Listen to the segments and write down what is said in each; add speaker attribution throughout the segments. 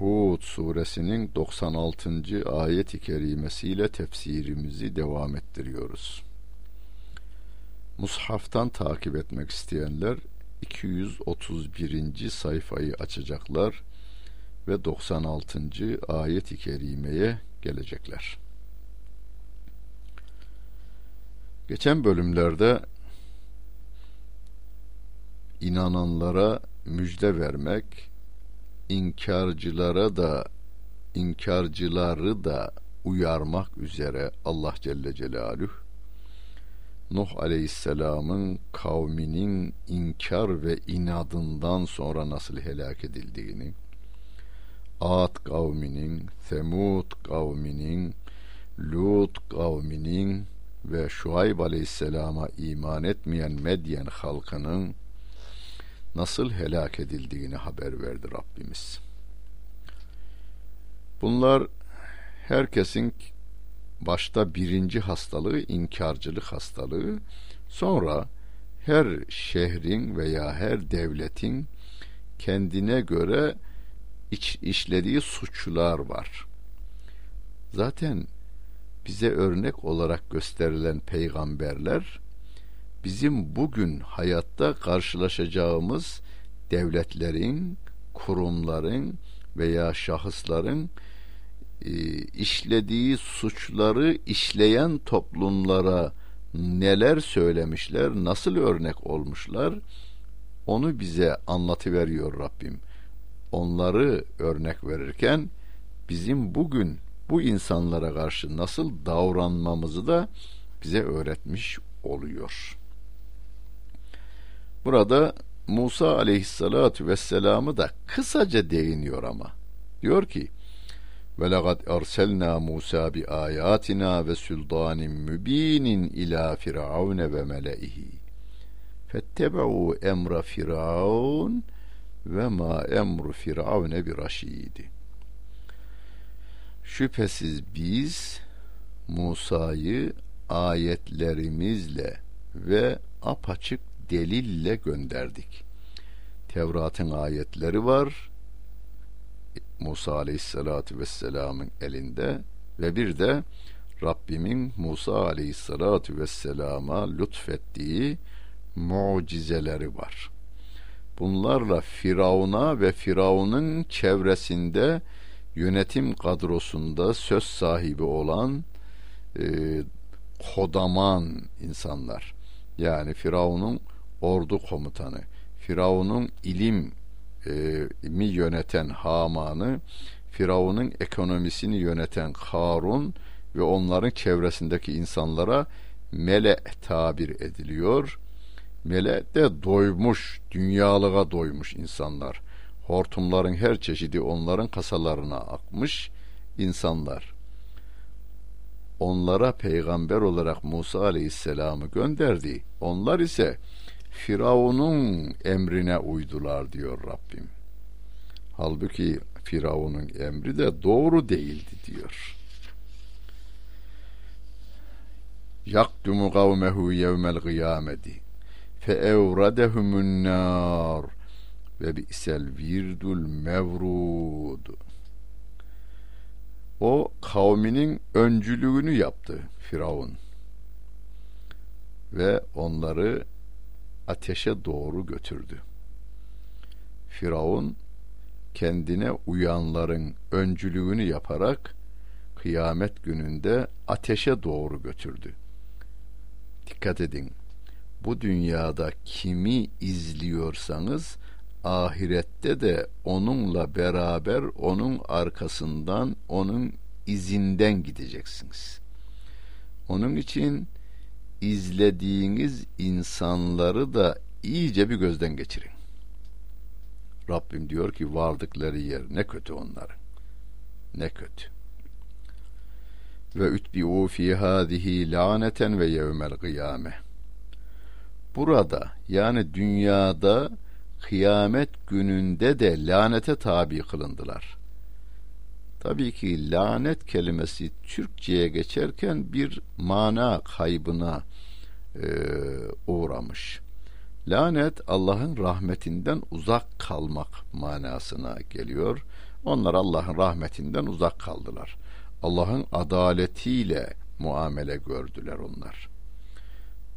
Speaker 1: Hud suresinin 96. ayet-i kerimesiyle tefsirimizi devam ettiriyoruz. Mushaftan takip etmek isteyenler 231. sayfayı açacaklar ve 96. ayet-i kerimeye gelecekler. Geçen bölümlerde inananlara müjde vermek inkarcılara da inkarcıları da uyarmak üzere Allah Celle Celaluhu Nuh Aleyhisselam'ın kavminin inkar ve inadından sonra nasıl helak edildiğini, Ad kavminin, Semud kavminin, Lut kavminin ve Şuayb Aleyhisselam'a iman etmeyen Medyen halkının nasıl helak edildiğini haber verdi Rabbimiz. Bunlar herkesin başta birinci hastalığı inkarcılık hastalığı, sonra her şehrin veya her devletin kendine göre iç, işlediği suçlar var. Zaten bize örnek olarak gösterilen peygamberler bizim bugün hayatta karşılaşacağımız devletlerin, kurumların veya şahısların e, işlediği suçları işleyen toplumlara neler söylemişler, nasıl örnek olmuşlar onu bize anlatıveriyor Rabbim. Onları örnek verirken bizim bugün bu insanlara karşı nasıl davranmamızı da bize öğretmiş oluyor. Burada Musa aleyhissalatu vesselam'ı da kısaca değiniyor ama. Diyor ki ve laqad erselna Musa bi ayatina ve sultanin mübinin ila firavun ve meleihi fettebu emra firavun ve ma emru firavune bir raşidi. Şüphesiz biz Musa'yı ayetlerimizle ve apaçık delille gönderdik. Tevrat'ın ayetleri var. Musa Aleyhisselatü Vesselam'ın elinde ve bir de Rabbimin Musa Aleyhisselatü Vesselam'a lütfettiği mucizeleri var. Bunlarla Firavun'a ve Firavun'un çevresinde yönetim kadrosunda söz sahibi olan e, kodaman insanlar. Yani Firavun'un ordu komutanı, Firavun'un ilim e, mi yöneten Haman'ı, Firavun'un ekonomisini yöneten Harun ve onların çevresindeki insanlara mele tabir ediliyor. Mele de doymuş, dünyalığa doymuş insanlar. Hortumların her çeşidi onların kasalarına akmış insanlar. Onlara peygamber olarak Musa Aleyhisselam'ı gönderdi. Onlar ise Firavun'un emrine uydular diyor Rabbim. Halbuki Firavun'un emri de doğru değildi diyor. Yakdumu kavmehu yevmel kıyameti fe evradehumun nar ve bi'sel virdul mevrud. O kavminin öncülüğünü yaptı Firavun ve onları ateşe doğru götürdü. Firavun kendine uyanların öncülüğünü yaparak kıyamet gününde ateşe doğru götürdü. Dikkat edin. Bu dünyada kimi izliyorsanız ahirette de onunla beraber onun arkasından onun izinden gideceksiniz. Onun için izlediğiniz insanları da iyice bir gözden geçirin. Rabbim diyor ki vardıkları yer ne kötü onların. Ne kötü. ve ütbi'u fi hadihi laneten ve yevmel kıyame. Burada yani dünyada kıyamet gününde de lanete tabi kılındılar. Tabii ki lanet kelimesi Türkçe'ye geçerken bir mana kaybına e, uğramış. Lanet Allah'ın rahmetinden uzak kalmak manasına geliyor. Onlar Allah'ın rahmetinden uzak kaldılar. Allah'ın adaletiyle muamele gördüler onlar.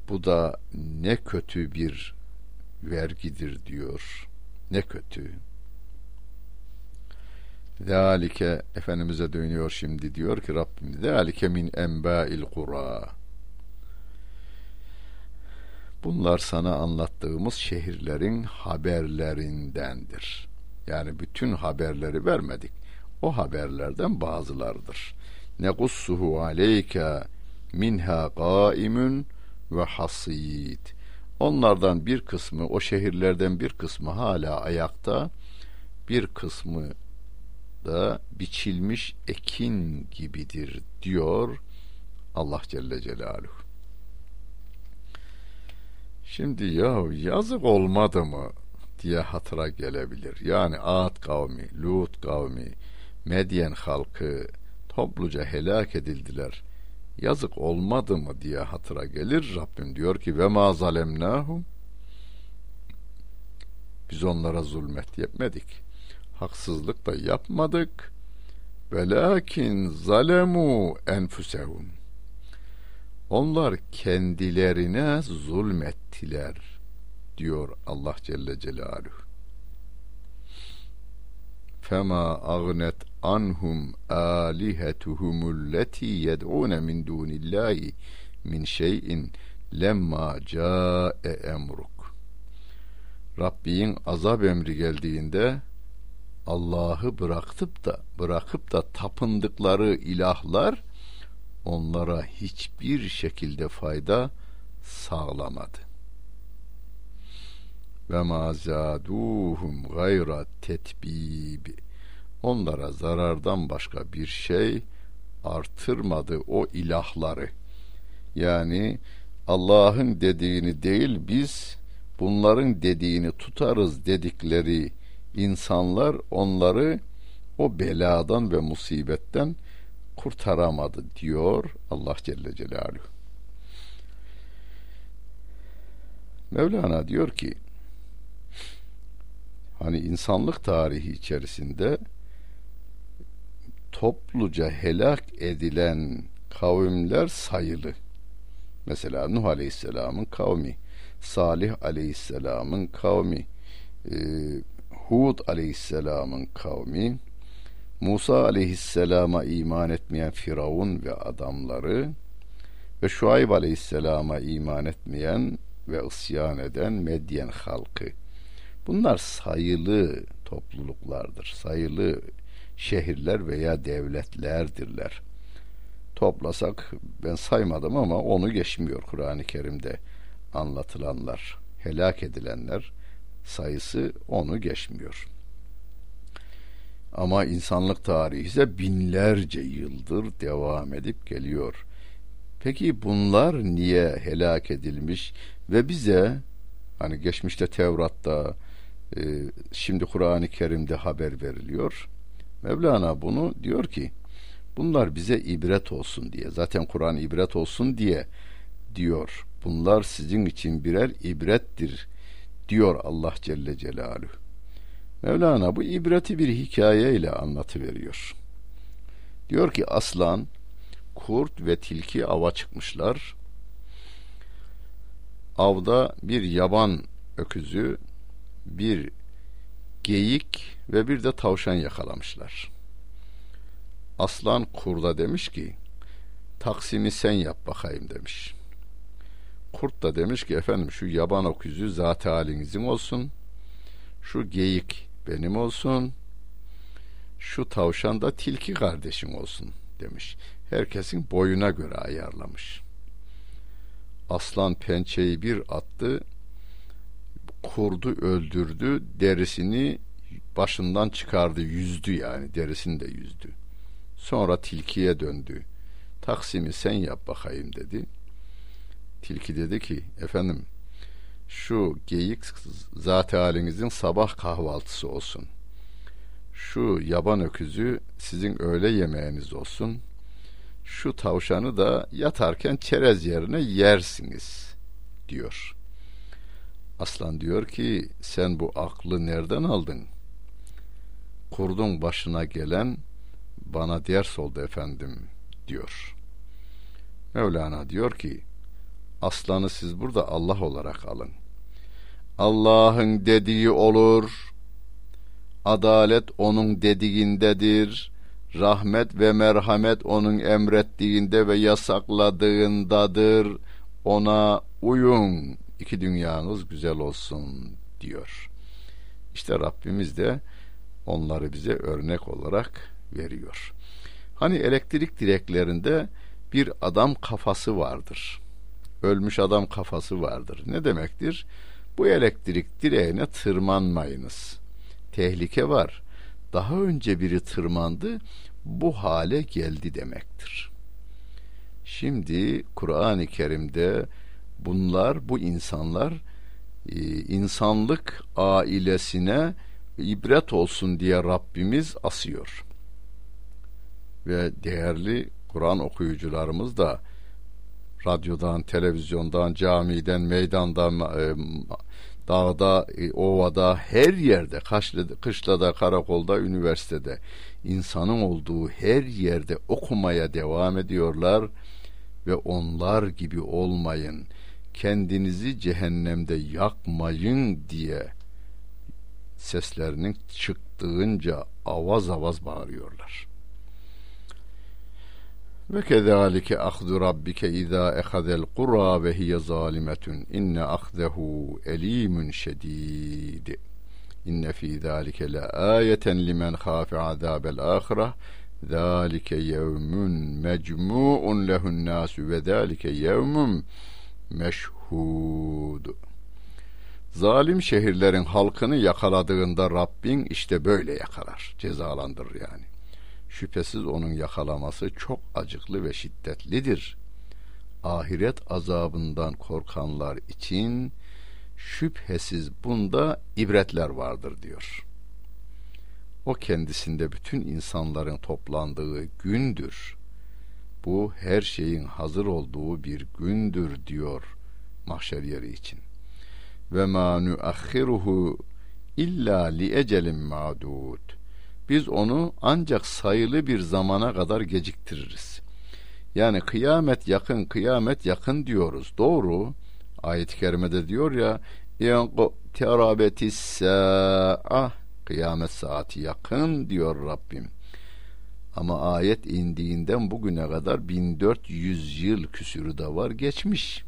Speaker 1: Bu da ne kötü bir vergidir diyor. Ne kötü. Zalike Efendimiz'e dönüyor şimdi diyor ki Rabbim zalike min enba'il kura Bunlar sana anlattığımız şehirlerin haberlerindendir. Yani bütün haberleri vermedik. O haberlerden bazılardır. Nekussuhu aleyke minha qaimun ve hasid. Onlardan bir kısmı, o şehirlerden bir kısmı hala ayakta, bir kısmı da biçilmiş ekin gibidir diyor Allah Celle Celaluhu. Şimdi ya yazık olmadı mı diye hatıra gelebilir. Yani Ad kavmi, Lut kavmi, Medyen halkı topluca helak edildiler. Yazık olmadı mı diye hatıra gelir. Rabbim diyor ki ve ma zalemnahum biz onlara zulmet yapmadık. Haksızlık da yapmadık. Velakin zalemu enfusehum onlar kendilerine zulmettiler diyor Allah Celle Celaluhu. Fema agnet anhum alihetuhumulleti yed'un min dunillahi min şeyin lemma ca'e emruk. Rabbin azap emri geldiğinde Allah'ı bırakıp da bırakıp da tapındıkları ilahlar onlara hiçbir şekilde fayda sağlamadı. Ve ma zaduhum gayra tetbib. Onlara zarardan başka bir şey artırmadı o ilahları. Yani Allah'ın dediğini değil biz bunların dediğini tutarız dedikleri insanlar onları o beladan ve musibetten kurtaramadı diyor Allah Celle Celaluhu. Mevlana diyor ki hani insanlık tarihi içerisinde topluca helak edilen kavimler sayılı. Mesela Nuh Aleyhisselam'ın kavmi, Salih Aleyhisselam'ın kavmi, e, Hud Aleyhisselam'ın kavmi, Musa aleyhisselama iman etmeyen Firavun ve adamları ve Şuayb aleyhisselama iman etmeyen ve isyan eden Medyen halkı. Bunlar sayılı topluluklardır. Sayılı şehirler veya devletlerdirler. Toplasak ben saymadım ama onu geçmiyor Kur'an-ı Kerim'de anlatılanlar, helak edilenler sayısı onu geçmiyor. Ama insanlık tarihi ise binlerce yıldır devam edip geliyor. Peki bunlar niye helak edilmiş ve bize hani geçmişte Tevrat'ta e, şimdi Kur'an-ı Kerim'de haber veriliyor. Mevlana bunu diyor ki bunlar bize ibret olsun diye zaten Kur'an ibret olsun diye diyor. Bunlar sizin için birer ibrettir diyor Allah Celle Celaluhu. Mevlana bu ibreti bir hikaye ile anlatıveriyor. Diyor ki aslan, kurt ve tilki ava çıkmışlar. Avda bir yaban öküzü, bir geyik ve bir de tavşan yakalamışlar. Aslan kurda demiş ki, taksimi sen yap bakayım demiş. Kurt da demiş ki efendim şu yaban öküzü zat halinizin olsun. Şu geyik benim olsun. Şu tavşan da tilki kardeşim olsun demiş. Herkesin boyuna göre ayarlamış. Aslan pençeyi bir attı, kurdu öldürdü, derisini başından çıkardı, yüzdü yani, derisini de yüzdü. Sonra tilkiye döndü. Taksimi sen yap bakayım dedi. Tilki dedi ki efendim şu geyik zat halinizin sabah kahvaltısı olsun. Şu yaban öküzü sizin öğle yemeğiniz olsun. Şu tavşanı da yatarken çerez yerine yersiniz diyor. Aslan diyor ki sen bu aklı nereden aldın? Kurdun başına gelen bana ders oldu efendim diyor. Mevlana diyor ki aslanı siz burada Allah olarak alın. Allah'ın dediği olur. Adalet onun dediğindedir. Rahmet ve merhamet onun emrettiğinde ve yasakladığındadır. Ona uyun. İki dünyanız güzel olsun diyor. İşte Rabbimiz de onları bize örnek olarak veriyor. Hani elektrik direklerinde bir adam kafası vardır. Ölmüş adam kafası vardır. Ne demektir? Bu elektrik direğine tırmanmayınız. Tehlike var. Daha önce biri tırmandı, bu hale geldi demektir. Şimdi Kur'an-ı Kerim'de bunlar, bu insanlar e, insanlık ailesine ibret olsun diye Rabbimiz asıyor. Ve değerli Kur'an okuyucularımız da radyodan, televizyondan, camiden, meydandan, e, dağda, e, ovada, her yerde, kaşlada, kışlada, karakolda, üniversitede insanın olduğu her yerde okumaya devam ediyorlar ve onlar gibi olmayın, kendinizi cehennemde yakmayın diye seslerinin çıktığınca avaz avaz bağırıyorlar. Ve kezalike ahzu rabbike izâ ehadel qura ve hiye zalimetun inne ahzehu elimun şedîd. İnne fî zâlike le âyeten limen khâfe azâbel âhire zâlike yevmun mecmu'un lehun nâsü ve zâlike yevmun meşhûd. Zalim şehirlerin halkını yakaladığında Rabbin işte böyle yakalar, cezalandırır yani. Şüphesiz onun yakalaması çok acıklı ve şiddetlidir. Ahiret azabından korkanlar için şüphesiz bunda ibretler vardır diyor. O kendisinde bütün insanların toplandığı gündür. Bu her şeyin hazır olduğu bir gündür diyor mahşer yeri için. Ve ma nuakhiruhu illa li ecelin ma'dud biz onu ancak sayılı bir zamana kadar geciktiririz. Yani kıyamet yakın, kıyamet yakın diyoruz. Doğru. Ayet-i kerimede diyor ya sa'a kıyamet saati yakın diyor Rabbim. Ama ayet indiğinden bugüne kadar 1400 yıl küsürü de var geçmiş.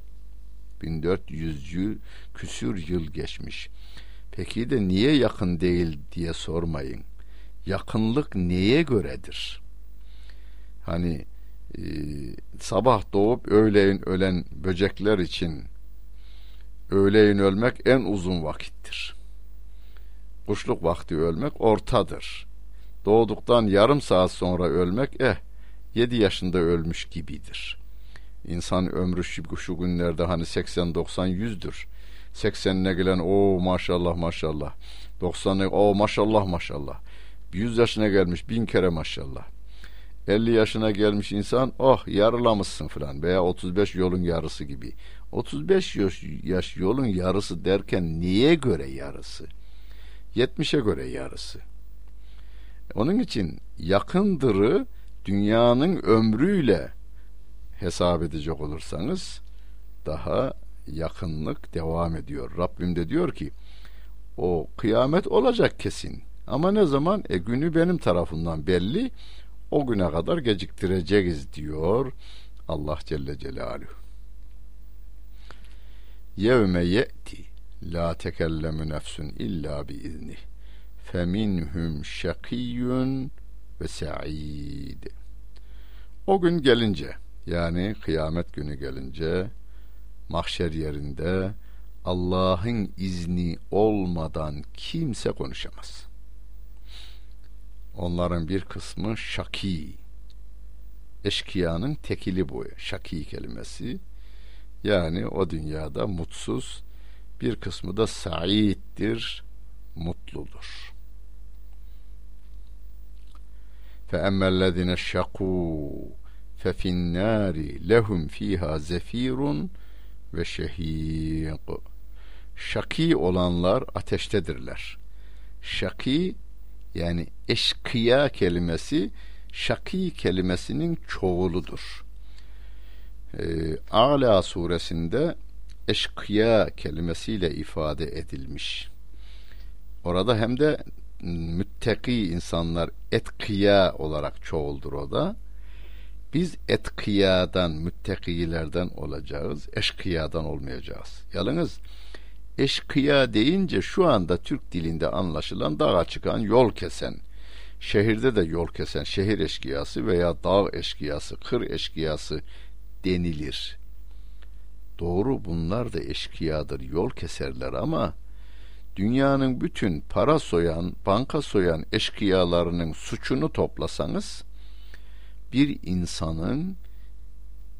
Speaker 1: 1400 yıl küsür yıl geçmiş. Peki de niye yakın değil diye sormayın yakınlık neye göredir? Hani e, sabah doğup öğleyin ölen böcekler için öğleyin ölmek en uzun vakittir. Kuşluk vakti ölmek ortadır. Doğduktan yarım saat sonra ölmek eh yedi yaşında ölmüş gibidir. İnsan ömrü şu, günlerde hani 80-90 yüzdür. 80'ine gelen o maşallah maşallah. 90'ı o maşallah maşallah. 100 yaşına gelmiş bin kere maşallah. 50 yaşına gelmiş insan oh yarılamışsın falan veya 35 yolun yarısı gibi. 35 yaş, yolun yarısı derken niye göre yarısı? 70'e göre yarısı. Onun için yakındırı dünyanın ömrüyle hesap edecek olursanız daha yakınlık devam ediyor. Rabbim de diyor ki o kıyamet olacak kesin. Ama ne zaman? E günü benim tarafından belli. O güne kadar geciktireceğiz diyor Allah Celle Celaluhu. Yevme ye'ti la tekellemu nefsun illa bi izni feminhum şakiyyun ve sa'id. O gün gelince yani kıyamet günü gelince mahşer yerinde Allah'ın izni olmadan kimse konuşamaz. Onların bir kısmı şaki eşkıyanın tekili bu. Şaki kelimesi. Yani o dünyada mutsuz, bir kısmı da saittir, mutludur. فَاَمَّا الَّذِينَ شَقُوا فَفِي النَّارِ لَهُمْ ف۪يهَا زَف۪يرٌ ve şehîk. Şaki olanlar ateştedirler. Şaki yani eşkıya kelimesi şaki kelimesinin çoğuludur. Ee, Ala suresinde eşkıya kelimesiyle ifade edilmiş. Orada hem de müttaki insanlar etkiya olarak çoğuldur o da. Biz etkiyadan, müttakilerden olacağız, eşkıyadan olmayacağız. Yalnız eşkıya deyince şu anda Türk dilinde anlaşılan dağa çıkan, yol kesen, şehirde de yol kesen şehir eşkıyası veya dağ eşkıyası, kır eşkıyası denilir. Doğru bunlar da eşkıyadır, yol keserler ama dünyanın bütün para soyan, banka soyan eşkıyalarının suçunu toplasanız bir insanın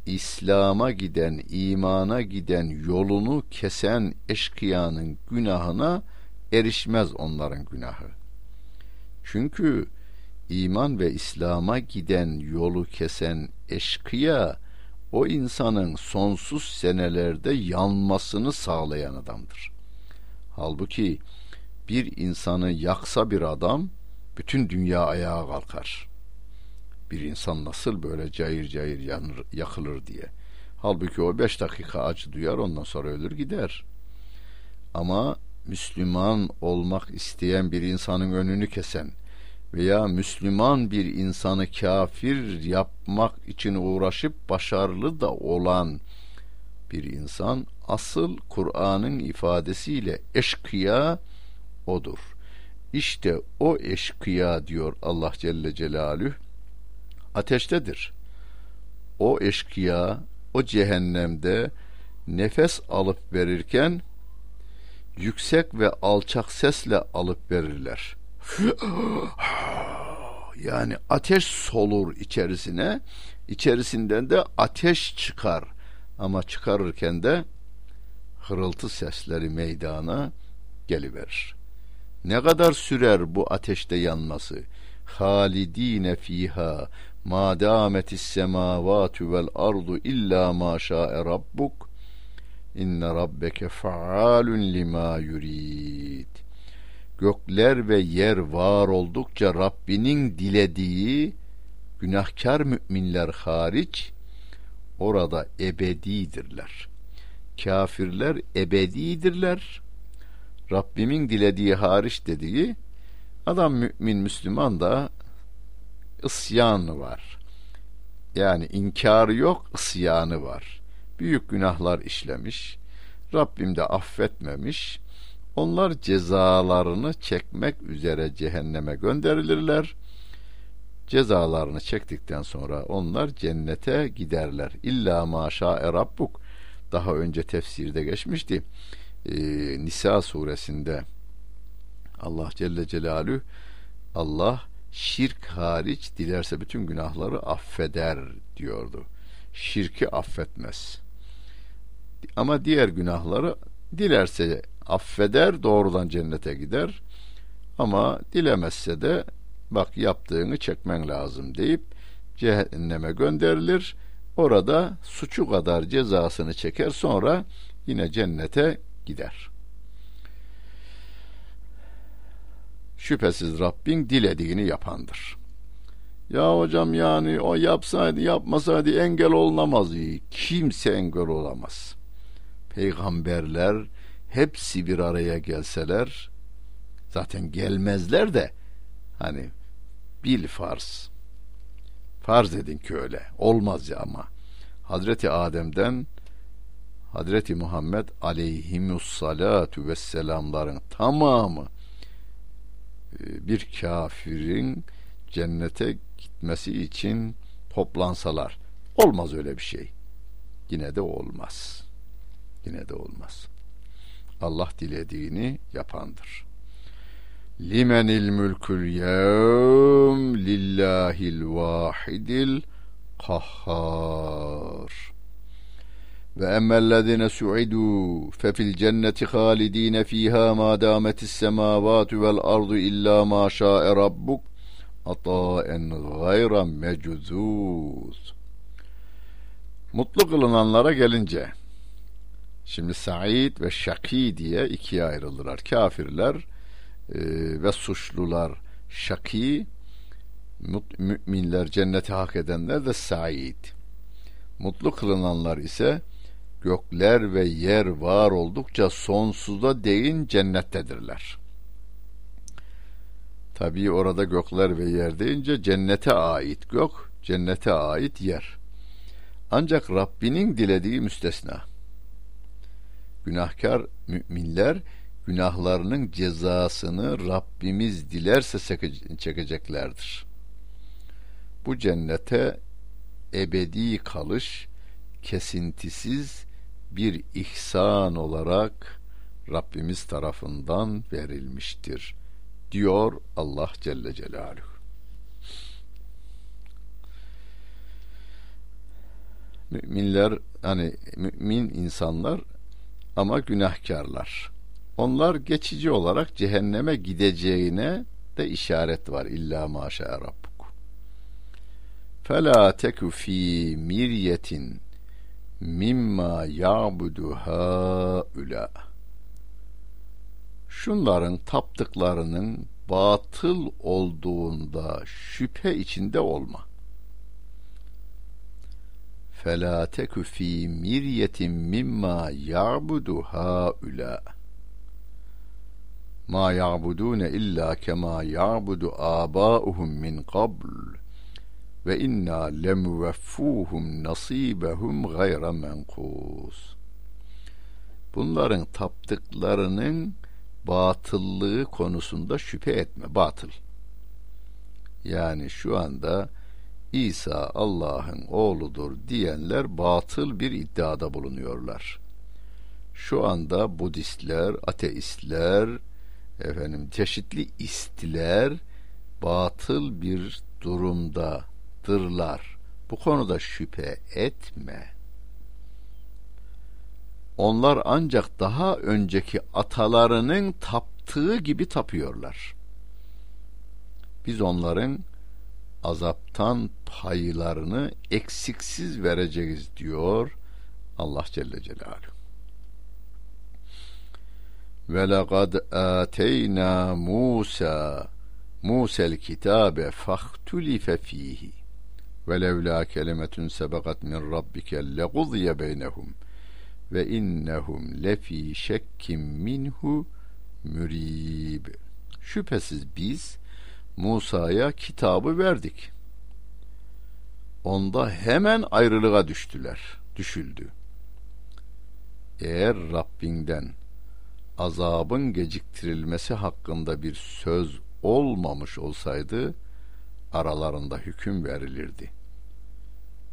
Speaker 1: İslam'a giden, imana giden yolunu kesen eşkıyanın günahına erişmez onların günahı. Çünkü iman ve İslam'a giden yolu kesen eşkıya o insanın sonsuz senelerde yanmasını sağlayan adamdır. Halbuki bir insanı yaksa bir adam bütün dünya ayağa kalkar. Bir insan nasıl böyle cayır cayır yanır, yakılır diye. Halbuki o beş dakika acı duyar ondan sonra ölür gider. Ama Müslüman olmak isteyen bir insanın önünü kesen veya Müslüman bir insanı kafir yapmak için uğraşıp başarılı da olan bir insan asıl Kur'an'ın ifadesiyle eşkıya odur. İşte o eşkıya diyor Allah Celle Celaluhu ateştedir. O eşkıya o cehennemde nefes alıp verirken yüksek ve alçak sesle alıp verirler. yani ateş solur içerisine, içerisinden de ateş çıkar. Ama çıkarırken de hırıltı sesleri meydana geliverir. Ne kadar sürer bu ateşte yanması? Halidine fiha ma dametis semavatu vel ardu illa ma şa'e rabbuk inne rabbeke faalun lima yurid gökler ve yer var oldukça Rabbinin dilediği günahkar müminler hariç orada ebedidirler. Kafirler ebedidirler. Rabbimin dilediği hariç dediği adam mümin Müslüman da isyan var. Yani inkarı yok, isyanı var. Büyük günahlar işlemiş. Rabbim de affetmemiş. Onlar cezalarını çekmek üzere cehenneme gönderilirler. Cezalarını çektikten sonra onlar cennete giderler. İlla maşa rabbuk. Daha önce tefsirde geçmişti. Ee, Nisa suresinde Allah Celle Celaluhu Allah şirk hariç dilerse bütün günahları affeder diyordu. Şirki affetmez. Ama diğer günahları dilerse affeder, doğrudan cennete gider. Ama dilemezse de bak yaptığını çekmen lazım deyip cehenneme gönderilir. Orada suçu kadar cezasını çeker sonra yine cennete gider. Şüphesiz Rabbin dilediğini yapandır. Ya hocam yani o yapsaydı yapmasaydı engel olunamaz. Kimse engel olamaz. Peygamberler hepsi bir araya gelseler zaten gelmezler de hani bil farz. Farz edin ki öyle. Olmaz ya ama. Hazreti Adem'den Hazreti Muhammed aleyhimussalatu vesselamların tamamı bir kafirin cennete gitmesi için toplansalar olmaz öyle bir şey. Yine de olmaz. Yine de olmaz. Allah dilediğini yapandır. Limenil mülkül yevm lillahil vahidil kahhar. Su'idu fe fil cenneti halidine fiha ma dametis semavatu vel ardu illa ma şa'e rabbuk ataen gayra mecuzuz. Mutlu kılınanlara gelince şimdi Said ve Şaki diye ikiye ayrılırlar. Kafirler e, ve suçlular Şaki müminler cenneti hak edenler de Said. Mutlu kılınanlar ise gökler ve yer var oldukça sonsuza değin cennettedirler. Tabii orada gökler ve yer deyince cennete ait gök, cennete ait yer. Ancak Rabbinin dilediği müstesna. Günahkar müminler günahlarının cezasını Rabbimiz dilerse çekeceklerdir. Bu cennete ebedi kalış kesintisiz bir ihsan olarak Rabbimiz tarafından verilmiştir diyor Allah Celle Celaluhu. Müminler hani mümin insanlar ama günahkarlar. Onlar geçici olarak cehenneme gideceğine de işaret var. İlla maşa rabbuk. Fela teku fi miryetin mimma ya'budu haula. Şunların taptıklarının batıl olduğunda şüphe içinde olma. Fela teku fi miryetin mimma ya'budu haula. Ma ya'budune illa kema ya'budu aba'uhum min qabl ve inna lemuveffuhum nasibehum gayra menkus. Bunların taptıklarının batıllığı konusunda şüphe etme. Batıl. Yani şu anda İsa Allah'ın oğludur diyenler batıl bir iddiada bulunuyorlar. Şu anda Budistler, ateistler, efendim çeşitli istiler batıl bir durumda dırlar. Bu konuda şüphe etme. Onlar ancak daha önceki atalarının taptığı gibi tapıyorlar. Biz onların azaptan paylarını eksiksiz vereceğiz diyor Allah Celle Celaluhu. Ve lekad ateyna Musa Musa'l kitabe fahtulife fihi ve levla kelimetun sebakat min rabbike leguziye beynehum ve innehum lefi şekkim minhu mürib. Şüphesiz biz Musa'ya kitabı verdik. Onda hemen ayrılığa düştüler, düşüldü. Eğer Rabbinden azabın geciktirilmesi hakkında bir söz olmamış olsaydı aralarında hüküm verilirdi.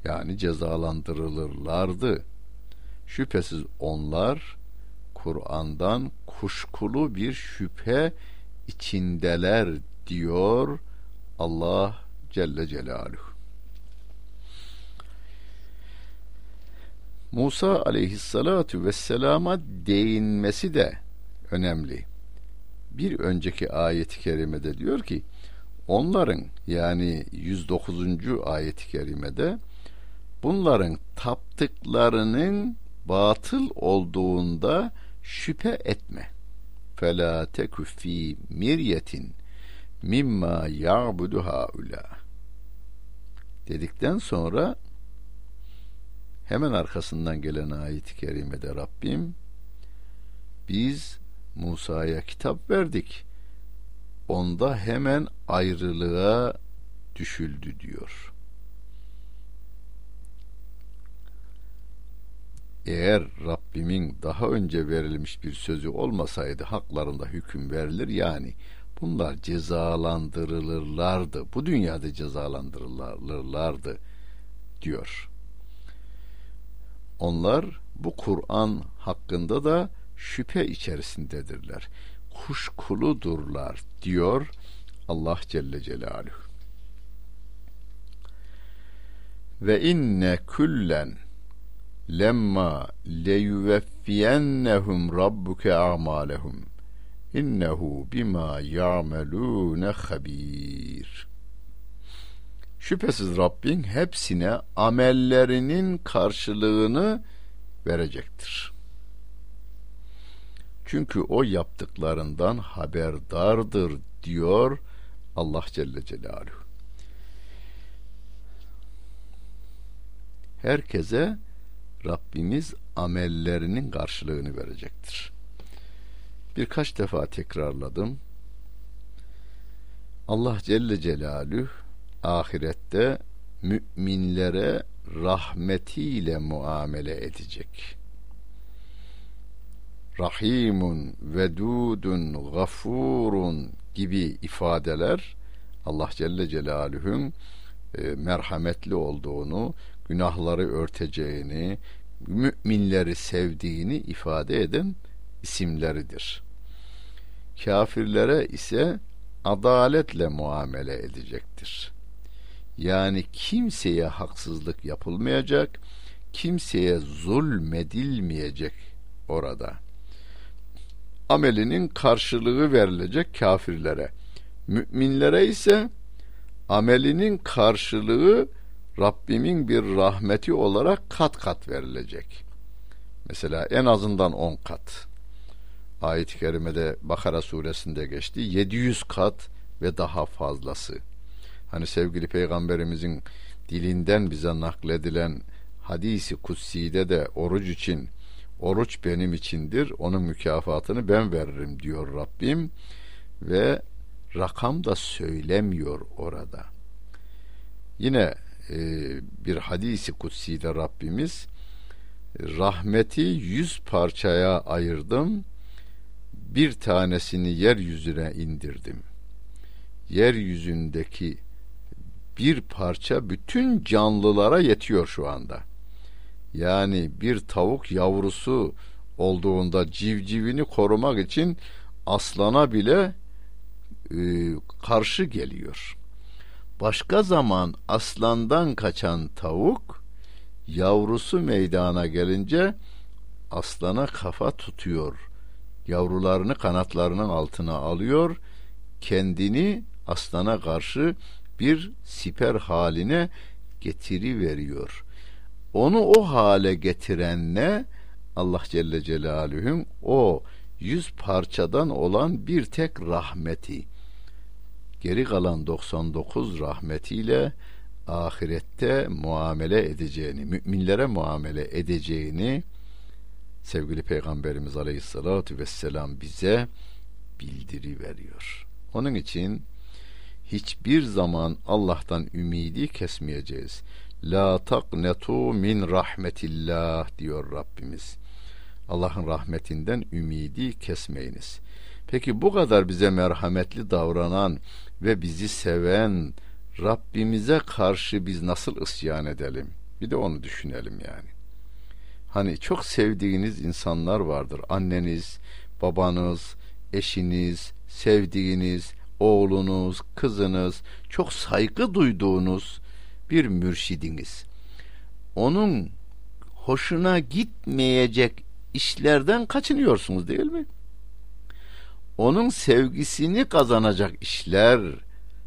Speaker 1: Yani cezalandırılırlardı. Şüphesiz onlar Kur'an'dan kuşkulu bir şüphe içindeler diyor Allah Celle Celaluhu. Musa aleyhissalatu vesselama değinmesi de önemli. Bir önceki ayet-i kerimede diyor ki Onların yani 109. ayet-i kerimede bunların taptıklarının batıl olduğunda şüphe etme. Fela teku fi miryetin mimma ya'budu haula. Dedikten sonra hemen arkasından gelen ayet-i kerimede Rabbim biz Musa'ya kitap verdik onda hemen ayrılığa düşüldü diyor. Eğer Rabbimin daha önce verilmiş bir sözü olmasaydı haklarında hüküm verilir yani bunlar cezalandırılırlardı. Bu dünyada cezalandırılırlardı diyor. Onlar bu Kur'an hakkında da şüphe içerisindedirler kuşkuludurlar diyor Allah Celle Celaluhu. ve inne kullen lemma leyuveffiyennehum rabbuke a'malehum innehu bima ya'melune habir. Şüphesiz Rabbin hepsine amellerinin karşılığını verecektir. Çünkü o yaptıklarından haberdardır diyor Allah Celle Celaluhu. Herkese Rabbimiz amellerinin karşılığını verecektir. Birkaç defa tekrarladım. Allah Celle Celaluhu ahirette müminlere rahmetiyle muamele edecek. Rahimun, vedudun, gafurun gibi ifadeler Allah Celle Celaluhu'nun e, merhametli olduğunu, günahları örteceğini, müminleri sevdiğini ifade eden isimleridir. Kafirlere ise adaletle muamele edecektir. Yani kimseye haksızlık yapılmayacak, kimseye zulmedilmeyecek orada. Amelinin karşılığı verilecek kafirlere. Müminlere ise amelinin karşılığı Rabbimin bir rahmeti olarak kat kat verilecek. Mesela en azından on kat. Ayet-i kerimede Bakara suresinde geçti. 700 kat ve daha fazlası. Hani sevgili peygamberimizin dilinden bize nakledilen hadisi kutsi'de de oruç için oruç benim içindir onun mükafatını ben veririm diyor Rabbim ve rakam da söylemiyor orada. Yine e, bir hadisi kutsi'de Rabbimiz rahmeti yüz parçaya ayırdım bir tanesini yeryüzüne indirdim. Yeryüzündeki bir parça bütün canlılara yetiyor şu anda. Yani bir tavuk yavrusu olduğunda civcivini korumak için aslana bile e, karşı geliyor. Başka zaman aslandan kaçan tavuk yavrusu meydana gelince aslana kafa tutuyor. Yavrularını kanatlarının altına alıyor. Kendini aslana karşı bir siper haline getiri veriyor. Onu o hale getiren ne? Allah Celle Celaluhu'nun o yüz parçadan olan bir tek rahmeti. Geri kalan 99 rahmetiyle ahirette muamele edeceğini, müminlere muamele edeceğini sevgili Peygamberimiz Aleyhisselatü Vesselam bize bildiri veriyor. Onun için hiçbir zaman Allah'tan ümidi kesmeyeceğiz. La taknetu min rahmetillah diyor Rabbimiz. Allah'ın rahmetinden ümidi kesmeyiniz. Peki bu kadar bize merhametli davranan ve bizi seven Rabbimize karşı biz nasıl isyan edelim? Bir de onu düşünelim yani. Hani çok sevdiğiniz insanlar vardır. Anneniz, babanız, eşiniz, sevdiğiniz, oğlunuz, kızınız, çok saygı duyduğunuz bir mürşidiniz. Onun hoşuna gitmeyecek işlerden kaçınıyorsunuz değil mi? Onun sevgisini kazanacak işler,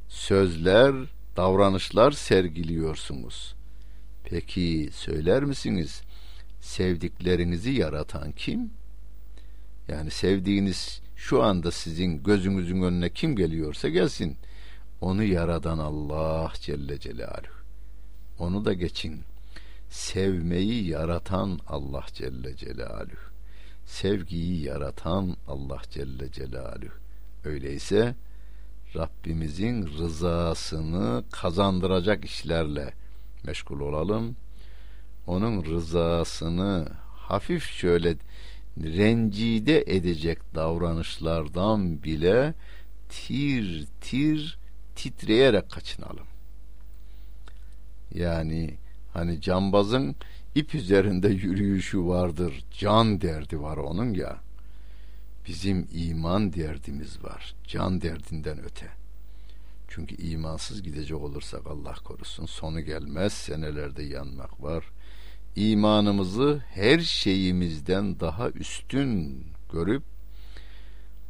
Speaker 1: sözler, davranışlar sergiliyorsunuz. Peki söyler misiniz? Sevdiklerinizi yaratan kim? Yani sevdiğiniz şu anda sizin gözünüzün önüne kim geliyorsa gelsin. Onu yaradan Allah Celle Celaluhu. Onu da geçin. Sevmeyi yaratan Allah Celle Celaluhu. Sevgiyi yaratan Allah Celle Celaluhu. Öyleyse Rabbimizin rızasını kazandıracak işlerle meşgul olalım. Onun rızasını hafif şöyle rencide edecek davranışlardan bile tir tir titreyerek kaçınalım. Yani hani cambazın ip üzerinde yürüyüşü vardır. Can derdi var onun ya. Bizim iman derdimiz var. Can derdinden öte. Çünkü imansız gidecek olursak Allah korusun sonu gelmez senelerde yanmak var. İmanımızı her şeyimizden daha üstün görüp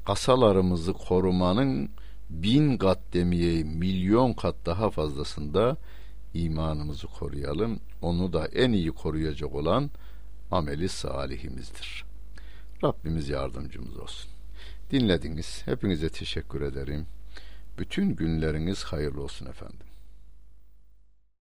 Speaker 1: kasalarımızı korumanın bin kat demeye milyon kat daha fazlasında imanımızı koruyalım. Onu da en iyi koruyacak olan ameli salihimizdir. Rabbimiz yardımcımız olsun. Dinlediniz. Hepinize teşekkür ederim. Bütün günleriniz hayırlı olsun efendim.